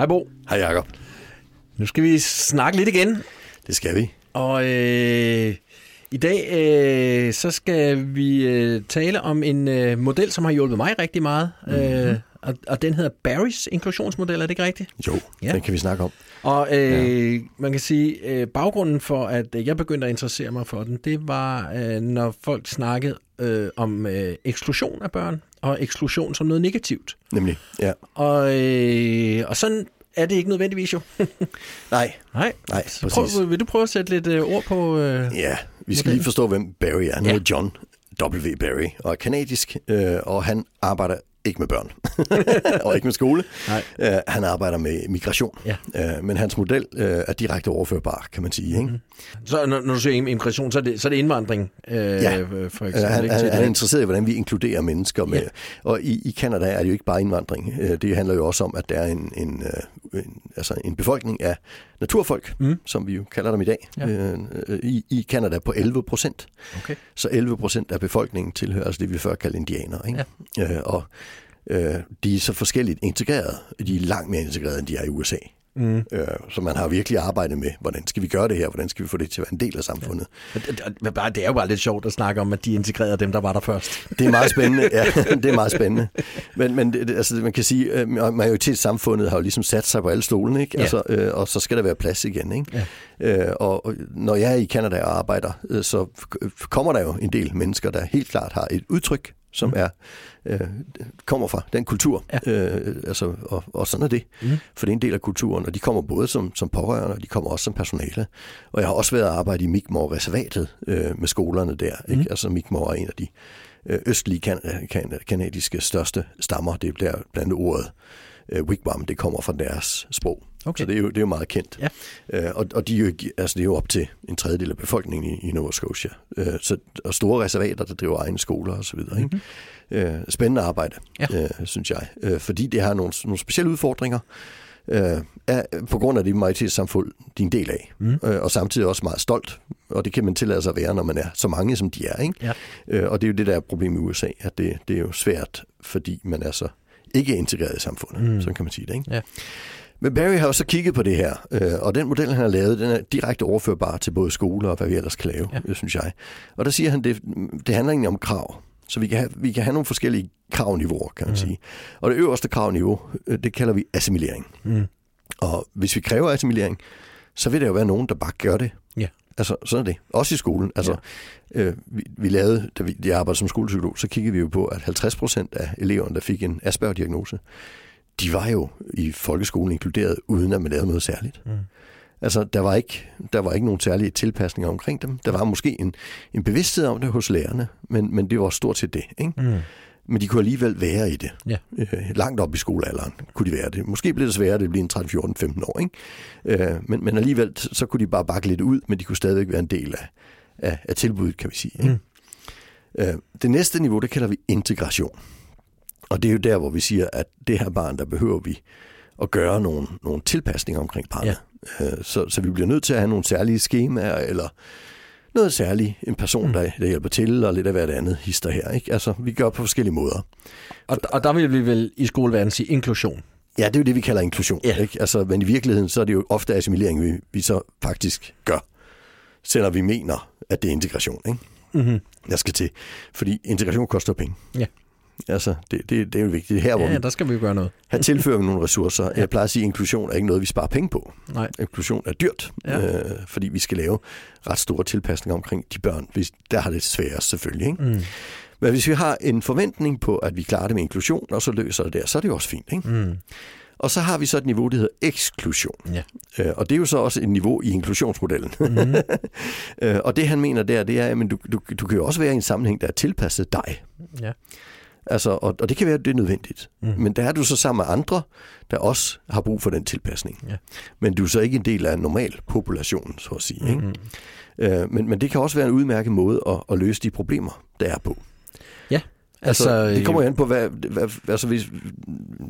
Hej Bo. Hej Jacob. Nu skal vi snakke lidt igen. Det skal vi. Og øh, i dag øh, så skal vi øh, tale om en øh, model, som har hjulpet mig rigtig meget. Mm-hmm. Øh, og, og den hedder Barrys inklusionsmodel, er det ikke rigtigt? Jo, ja. den kan vi snakke om. Og øh, ja. man kan sige, øh, baggrunden for, at jeg begyndte at interessere mig for den, det var, øh, når folk snakkede øh, om øh, eksklusion af børn, og eksklusion som noget negativt. Nemlig, ja. Og, øh, og sådan er det ikke nødvendigvis jo. nej. Nej, nej prøv, vil du prøve at sætte lidt øh, ord på... Øh, ja, vi skal modellen? lige forstå, hvem Barry er. Han ja. John W. Barry, og er kanadisk, øh, og han arbejder ikke med børn, og ikke med skole. Nej. Uh, han arbejder med migration, ja. uh, men hans model uh, er direkte overførbar, kan man sige. Ikke? Mm. Så når, når du siger immigration, så er det, så er det indvandring, uh, ja. for eksempel? Han, han, han er interesseret i, hvordan vi inkluderer mennesker. Med, ja. Og i, i Canada er det jo ikke bare indvandring. Uh, det handler jo også om, at der er en, en, uh, en, altså en befolkning af naturfolk, mm. som vi jo kalder dem i dag, ja. uh, i, i Canada på 11 procent. Okay. Så 11 procent af befolkningen tilhører altså det, vi før kaldte indianere. Ikke? Ja. Uh, og øh, de er så forskelligt integreret. De er langt mere integreret, end de er i USA. Mm. Øh, så man har virkelig arbejdet med, hvordan skal vi gøre det her, hvordan skal vi få det til at være en del af samfundet. Ja. Det er jo bare lidt sjovt at snakke om, at de integrerede dem, der var der først. Det er meget spændende, ja, det er meget spændende. Men, men altså, man kan sige, at øh, majoritetssamfundet har jo ligesom sat sig på alle stolene, ikke? Ja. Altså, øh, og så skal der være plads igen. Ikke? Ja. Øh, og når jeg er i Canada og arbejder, øh, så kommer der jo en del mennesker, der helt klart har et udtryk som mm. er øh, kommer fra den kultur. Ja. Øh, altså, og, og sådan er det. Mm. For det er en del af kulturen, og de kommer både som, som pårørende, og de kommer også som personale. Og jeg har også været at arbejde i Mi'kmaq-reservatet øh, med skolerne der. Mm. Ikke? Altså Mi'kmaq er en af de øh, østlige kan, kan, kanadiske største stammer. Det er der blandt andet ordet øh, wigwam, det kommer fra deres sprog. Okay. Så det er, jo, det er jo meget kendt. Ja. Øh, og og de er jo, altså, det er jo op til en tredjedel af befolkningen i, i Nova Scotia. Øh, så, og store reservater, der driver egne skoler osv. Mm-hmm. Øh, spændende arbejde, ja. øh, synes jeg. Øh, fordi det har nogle, nogle specielle udfordringer, øh, er, på grund af det majoritetssamfund, de er en del af. Mm. Øh, og samtidig også meget stolt. Og det kan man tillade sig at være, når man er så mange, som de er. Ikke? Ja. Øh, og det er jo det, der er problem i USA, at det, det er jo svært, fordi man er så ikke integreret i samfundet. Mm. Sådan kan man sige det. Ikke? Ja. Men Barry har også kigget på det her, øh, og den model, han har lavet, den er direkte overførbar til både skoler og hvad vi ellers kan lave, ja. det synes jeg. Og der siger han, det, det handler egentlig om krav. Så vi kan have, vi kan have nogle forskellige kravniveauer, kan man mm. sige. Og det øverste kravniveau, øh, det kalder vi assimilering. Mm. Og hvis vi kræver assimilering, så vil der jo være nogen, der bare gør det. Ja. Altså, sådan er det. Også i skolen. Altså, ja. øh, vi, vi lavede, da vi, jeg arbejdede som skolepsykolog, så kiggede vi jo på, at 50 procent af eleverne, der fik en Asperger-diagnose, de var jo i folkeskolen inkluderet, uden at man lavede noget særligt. Mm. Altså, der var, ikke, der var ikke nogen særlige tilpasninger omkring dem. Der var måske en, en bevidsthed om det hos lærerne, men, men det var stort set det. Ikke? Mm. Men de kunne alligevel være i det. Ja. Øh, langt op i skolealderen kunne de være det. Måske blev det sværere, det blev en 13, 14, 15 år. Ikke? Øh, men, men alligevel, så kunne de bare bakke lidt ud, men de kunne stadigvæk være en del af, af, af tilbuddet, kan vi sige. Ikke? Mm. Øh, det næste niveau, det kalder vi integration. Og det er jo der, hvor vi siger, at det her barn, der behøver vi at gøre nogle, nogle tilpasninger omkring barnet. Ja. Øh, så, så vi bliver nødt til at have nogle særlige skemaer, eller noget særligt, en person, mm. der, der hjælper til, og lidt af hvert andet hister her. Ikke? Altså, vi gør på forskellige måder. Og, og der vil vi vel i skoleverdenen sige inklusion? Ja, det er jo det, vi kalder inklusion. Ja. Ikke? Altså, men i virkeligheden, så er det jo ofte assimilering, vi, vi så faktisk gør, selvom vi mener, at det er integration. Ikke? Mm-hmm. Jeg skal til. Fordi integration koster penge. Ja. Altså, det, det, det er jo vigtigt. Er her, hvor ja, der skal vi jo gøre noget. Her tilfører vi nogle ressourcer. Ja. Jeg plejer at sige, at inklusion er ikke noget, vi sparer penge på. Nej. Inklusion er dyrt, ja. øh, fordi vi skal lave ret store tilpasninger omkring de børn. Hvis, der har det sværest selvfølgelig. Ikke? Mm. Men hvis vi har en forventning på, at vi klarer det med inklusion, og så løser det der, så er det jo også fint. Ikke? Mm. Og så har vi så et niveau, der hedder eksklusion. Ja. Øh, og det er jo så også et niveau i inklusionsmodellen. Mm-hmm. øh, og det han mener der, det er, at du, du, du kan jo også være i en sammenhæng, der er tilpasset dig. Ja. Altså, og, og det kan være, at det er nødvendigt. Mm. Men der er du så sammen med andre, der også har brug for den tilpasning. Ja. Men du er så ikke en del af en normal population, så at sige. Ikke? Øh, men, men det kan også være en udmærket måde at, at løse de problemer, der er på. Ja. Altså, altså, det kommer jo an på, hvad, hvad, altså hvis,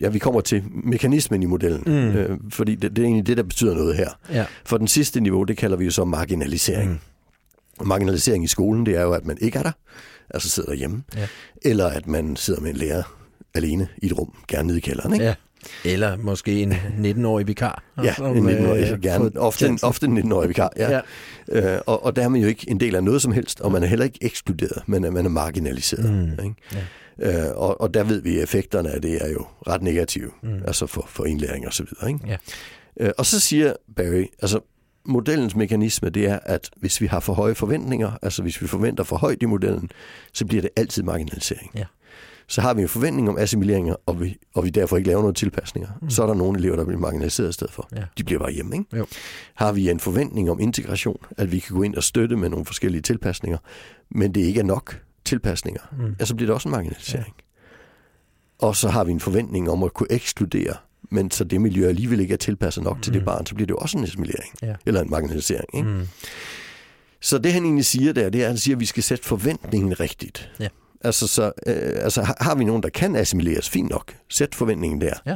ja, vi kommer til mekanismen i modellen, mm. øh, fordi det, det er egentlig det, der betyder noget her. Ja. For den sidste niveau, det kalder vi jo så marginalisering. Mm. Marginalisering i skolen, det er jo, at man ikke er der altså sidder derhjemme, ja. eller at man sidder med en lærer alene i et rum, gerne nede i kælderen. Ikke? Ja. Eller måske en 19-årig vikar. Ja, som, en 19-årig, øh, gerne. Ofte, en, ofte en 19-årig vikar, ja. Ja. ja. Øh, og, og der er man jo ikke en del af noget som helst, og man er heller ikke ekskluderet, men er- man er marginaliseret. Mm. Ikke? Øh, og, og der ved vi, at effekterne af det er jo ret negative, mm. altså for, for indlæring og så videre. Ikke? Ja. Øh, og så siger Barry, altså modellens mekanisme, det er, at hvis vi har for høje forventninger, altså hvis vi forventer for højt i modellen, så bliver det altid marginalisering. Ja. Så har vi en forventning om assimileringer, og vi, og vi derfor ikke laver nogle tilpasninger. Mm. Så er der nogle elever, der bliver marginaliseret i stedet for. Ja. De bliver bare hjemme. Ikke? Jo. Har vi en forventning om integration, at vi kan gå ind og støtte med nogle forskellige tilpasninger, men det ikke er nok tilpasninger, Mm. ja, så bliver det også en marginalisering. Og så har vi en forventning om at kunne ekskludere, men så det miljø alligevel ikke er tilpasset nok mm. til det barn, så bliver det jo også en assimilering, Ja. eller en marginalisering. Ikke? Mm. Så det han egentlig siger der, det er, at han siger, at vi skal sætte forventningen rigtigt. Ja. Altså, så, øh, altså har- vi nogen, der kan assimileres, fint nok. Sæt forventningen der. Ja.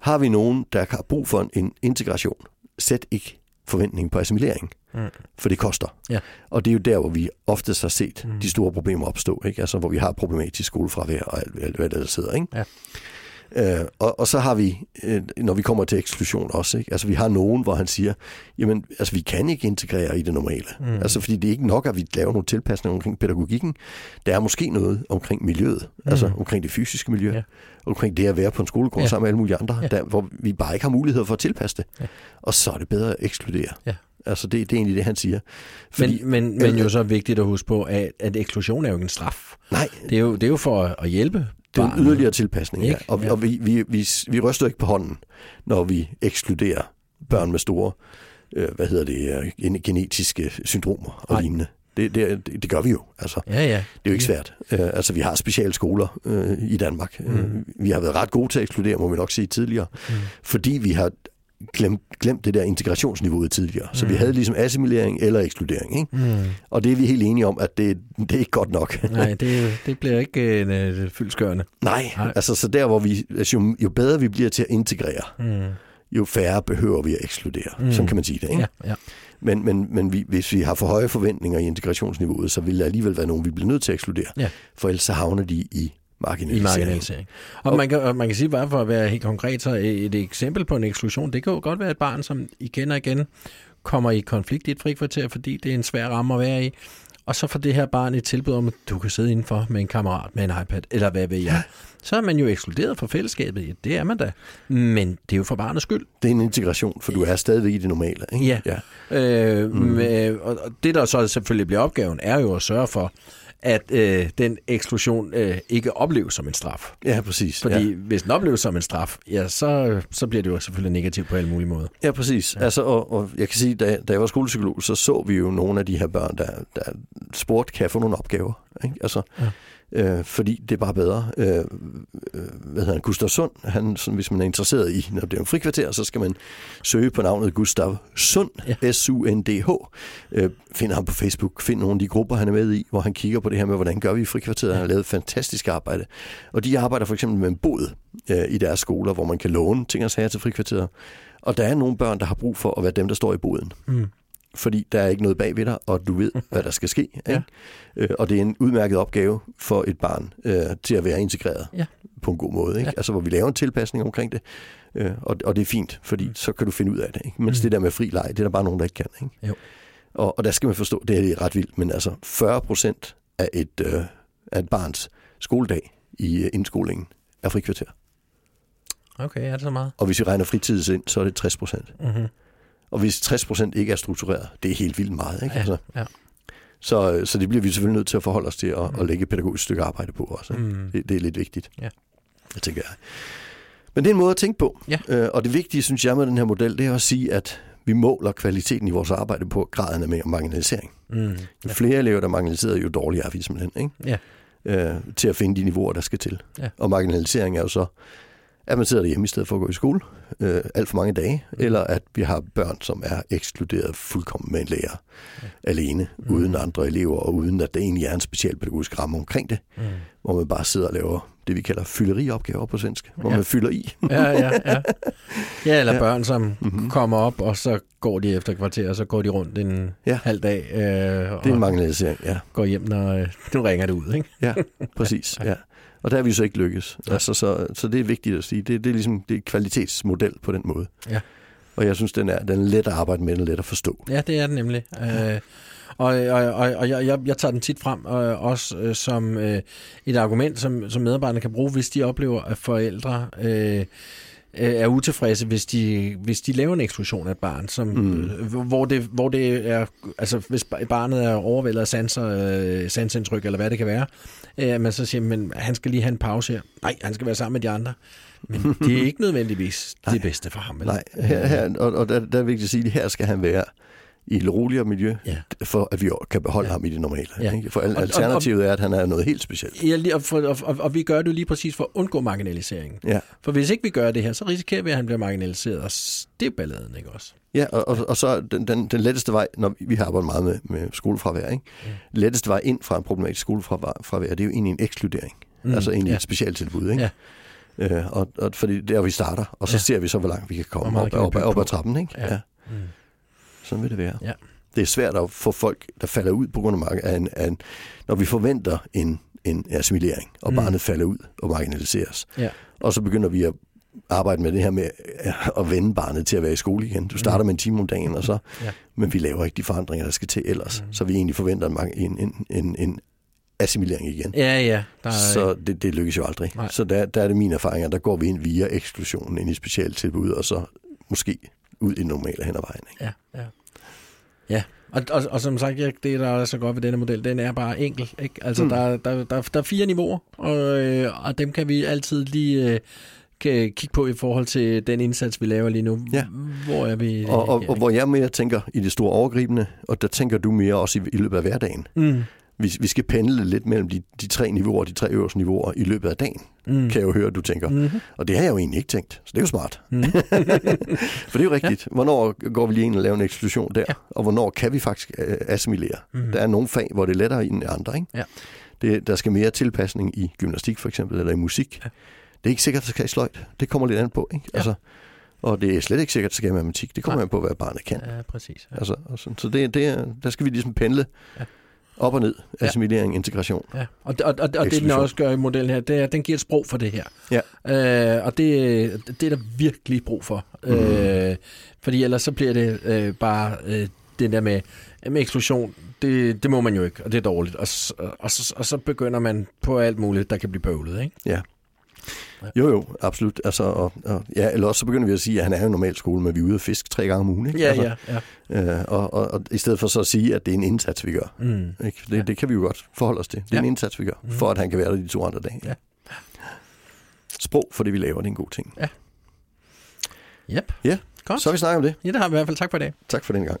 Har vi nogen, der har brug for en, en integration, sæt ikke forventningen på assimilering. Mm. For det koster. Ja. Og det er jo der, hvor vi oftest har set mm. de store problemer opstå. Ikke? Altså, hvor vi har problematisk skolefravær og alt, alt hvad der sidder. Ikke? Ja. Øh, og, og så har vi, øh, når vi kommer til eksklusion også, ikke? altså vi har nogen, hvor han siger, jamen altså vi kan ikke integrere i det normale. Mm. Altså fordi det er ikke nok, at vi laver nogle tilpasninger omkring pædagogikken. Der er måske noget omkring miljøet, mm. altså omkring det fysiske miljø, Ja. omkring det at være på en skolegård Ja. sammen med alle mulige andre, Ja. der, hvor vi bare ikke har mulighed for at tilpasse det. Ja. Og så er det bedre at ekskludere. Ja. Altså det, det er egentlig det, han siger. Men, men, men jo så vigtigt at huske på, at, at eksklusion er jo ikke en straf. Nej, Det er jo, det er jo for at hjælpe Det er en yderligere tilpasning, ja. Og, Ja. og vi, vi, vi, vi ryster ikke på hånden, når vi ekskluderer børn med store, øh, hvad hedder det, øh, gen- genetiske syndromer og Nej. lignende. Det, det, det, det gør vi jo. Altså, Ja, ja. det er jo ikke svært. Øh, altså, vi har specialskoler øh, i Danmark. Mm. Øh, vi har været ret gode til at ekskludere, må vi nok sige tidligere, mm. fordi vi har glemt, glemt det der integrationsniveauet tidligere. Så vi havde ligesom assimilering eller ekskludering. Ikke? Mm. Og det er vi helt enige om, at det, det er ikke godt nok. Nej, det, det bliver ikke øh, fyldskørende. Nej, Nej. Altså så der, hvor vi, altså, jo, jo bedre vi bliver til at integrere, Mm. jo færre behøver vi at ekskludere. Mm. Mm. Sådan kan man sige det. Ikke? Ja, ja. Men, men, men vi, hvis vi har for høje forventninger i integrationsniveauet, så vil der alligevel være nogen, vi bliver nødt til at ekskludere. Ja. For ellers så havner de i I marginalisering. marginalisering. Og, man kan, og man kan sige, bare for at være helt konkret, så et eksempel på en eksklusion, det kan jo godt være et barn, som igen og igen kommer i konflikt i et frikvarter, fordi det er en svær ramme at være i. Og så får det her barn et tilbud om, at du kan sidde indenfor med en kammerat med en iPad, eller hvad ved jeg. Så er man jo ekskluderet fra fællesskabet. Ja, det er man da. Men det er jo for barnets skyld. Det er en integration, for du er stadigvæk i det normale. Ikke? Ja. ja. Øh, mm. med, og og det, der så selvfølgelig bliver opgaven, er jo at sørge for, at øh, den eksklusion øh, ikke opleves som en straf. Ja, præcis. Fordi ja. hvis den opleves som en straf, ja, så, så bliver det jo selvfølgelig negativt på alle mulige måder. Ja, præcis. Ja. Altså, og, og jeg kan sige, da, da jeg var skolepsykolog, så så vi jo nogle af de her børn, der, der spurgte, kan jeg få nogle opgaver? Ikke? Altså, Ja. Øh, fordi det er bare bedre. Øh, øh, hvad hedder han? Gustav Sund, han, sådan, hvis man er interesseret i, når det er en frikvarter, så skal man søge på navnet Gustav Sund, Ja. ja. S-U-N-D-H. Øh, find ham på Facebook, find nogle af de grupper, han er med i, hvor han kigger på det her med, hvordan gør vi i frikvarteret. Han har lavet fantastisk arbejde. Og de arbejder for eksempel med en båd øh, i deres skoler, hvor man kan låne ting og sager til frikvarteret. Og der er nogle børn, der har brug for at være dem, der står i båden. Mm. Fordi der er ikke noget bag ved dig, og du ved, hvad der skal ske. Ja. Ikke? Øh, og det er en udmærket opgave for et barn øh, til at være integreret Ja. på en god måde. Ikke? Ja. Altså, hvor vi laver en tilpasning omkring det. Øh, og, og det er fint, fordi mm. så kan du finde ud af det. Ikke? Mens Mm. mm. det der med fri leg, det er der bare nogen, der ikke kan. Ikke? Jo. Og, og der skal man forstå, det er ret vildt, men altså 40 procent af et, øh, af et barns skoledag i øh, indskolingen er frikvarter. Okay, er det så meget? Og hvis vi regner fritids ind, så er det 60 procent. Mm-hmm. Og hvis 60 procent ikke er struktureret, det er helt vildt meget. Ikke? Ja, Altså, ja. så, så det bliver vi selvfølgelig nødt til at forholde os til at, at lægge et pædagogisk stykke arbejde på også. Mm. Det, det er lidt vigtigt. Ja. Det tænker jeg. Men det er en måde at tænke på. Ja. Øh, og det vigtige, synes jeg, med den her model, det er at sige, at vi måler kvaliteten i vores arbejde på graden af marginalisering. Mm. Jo Ja. flere elever, der er marginaliseret, jo dårligere er vi simpelthen. Ikke? Ja. Øh, til at finde de niveauer, der skal til. Ja. Og marginalisering er jo så, at man sidder derhjemme i stedet for at gå i skole øh, alt for mange dage, mm. eller at vi har børn, som er ekskluderet fuldkommen med en lærer alene, Mm. mm. uden andre elever, og uden at der egentlig er en speciel pædagogisk ramme omkring det, Mm. hvor man bare sidder og laver det, vi kalder fylderiopgaver på svensk, hvor ja. man fylder i. ja, ja, ja. Ja, eller ja. børn, som mm-hmm. kommer op, og så går de efter kvarter, og så går de rundt en ja. halv dag. Øh, det er en marginalisering, ja. Går hjem, når øh, nu ringer det ud, ikke? ja, præcis, ja. Og der har vi så ikke lykkes. Ja. Altså, så, så det er vigtigt at sige. Det, det er ligesom det er kvalitetsmodel på den måde. Ja. Og jeg synes, den er, den er let at arbejde med, den er let at forstå. Ja, det er den nemlig. Øh, og, og, og, og jeg, jeg tager den tit frem øh, også øh, som øh, et argument, som, som medarbejderne kan bruge, hvis de oplever, at forældre øh, er utilfredse, hvis de, hvis de laver en eksklusion af et barn, som, mm. øh, hvor, det, hvor det er, altså hvis barnet er overvældet af sanser, øh, sansindtryk, eller hvad det kan være, øh, man så siger, men han skal lige have en pause her. Nej, han skal være sammen med de andre. Men det er ikke nødvendigvis det bedste for ham. Eller? Nej, her, her, og, og der, der er vigtigt at sige, at her skal han være i et roligere miljø, ja. for at vi kan beholde ja. ham i det normale. Ja. Ikke? For alternativet og, og, er, at han er noget helt specielt. Ja, og, for, og, og, og vi gør det jo lige præcis for at undgå marginalisering. Ja. For hvis ikke vi gør det her, så risikerer vi, at han bliver marginaliseret, og det er balladen, ikke også? Ja, og, og, og så den, den, den letteste vej, når vi har arbejdet meget med, med skolefravær, ikke? Ja. letteste vej ind fra en problematisk skolefravær, det er jo egentlig en ekskludering. Mm. Altså egentlig ja. et specialtilbud. Ikke? Ja. Øh, og, og fordi det er der, vi starter, og så ja. ser vi så, hvor langt vi kan komme op, op, op, op ad trappen. Ikke? Ja. ja. Sådan vil det være. Ja. Det er svært at få folk, der falder ud på grund af, en, af en, når vi forventer en, en assimilering, og mm. barnet falder ud og marginaliseres. Ja. Og så begynder vi at arbejde med det her med at vende barnet til at være i skole igen. Du starter mm. med en time om dagen, og så, ja. men vi laver ikke de forandringer, der skal til ellers. Mm. Så vi egentlig forventer en, en, en, en assimilering igen. Ja, ja. Der er... Så det, det lykkes jo aldrig. Nej. Så der, der er det mine erfaringer, der går vi ind via eksklusionen ind i specialtilbud, og så måske ud i normale hen ad vejen. Ikke? Ja, ja. Ja, og, og, og som sagt, det der er så godt ved denne model, den er bare enkel. Ikke? Altså, mm. der, der, der, der er fire niveauer, og, øh, og dem kan vi altid lige øh, kan kigge på i forhold til den indsats, vi laver lige nu. Ja. Hvor er vi? Og, og, og hvor jeg mere tænker i det store overgribende, og der tænker du mere også i, i løbet af hverdagen. Mm vi, vi skal pendle lidt mellem de, de tre niveauer, de tre øverste niveauer i løbet af dagen, mm. kan jeg jo høre, at du tænker. Mm-hmm. Og det har jeg jo egentlig ikke tænkt, så det er jo smart. Mm. For det er jo rigtigt. Ja. Hvornår går vi lige ind og laver en eksklusion der? Ja. Og hvornår kan vi faktisk uh, assimilere? Mm. Der er nogle fag, hvor det er lettere end andre. Ikke? Ja. Det, der skal mere tilpasning i gymnastik for eksempel, eller i musik. Ja. Det er ikke sikkert, at det skal i sløjt. Det kommer lidt an på. Ikke? Ja. Altså, og det er slet ikke sikkert, at det skal i matematik. Det kommer an på, hvad barnet kan. Ja, præcis. Ja. Altså, altså, så det, det, der skal vi ligesom pendle. Ja op og ned, assimilering, ja. integration. Ja. Og, og, og, og det, den også gør i modellen her, det er, at den giver et sprog for det her. Ja. Øh, og det, det er der virkelig brug for. Mm. Øh, fordi ellers så bliver det øh, bare øh, det der med, med eksklusion, det, det må man jo ikke, og det er dårligt. Og, og, og, så, og så begynder man på alt muligt, der kan blive bøvlet, ikke? Ja. Jo, jo, absolut. Altså, og, og, ja, eller også så begynder vi at sige, at han er jo normal skole, men vi er ude og fiske tre gange om ugen. Ikke? Ja, altså, ja, ja. Øh, og, og, og, i stedet for så at sige, at det er en indsats, vi gør. Mm. Ikke? Det, ja. det kan vi jo godt forholde os til. Det er ja. en indsats, vi gør, mm. for at han kan være der de to andre dage. Ja. Sprog for det, vi laver, det er en god ting. Ja. Yep. Ja, Godt. så har vi snakket om det. Ja, det har vi i hvert fald. Tak for det. Tak for den gang.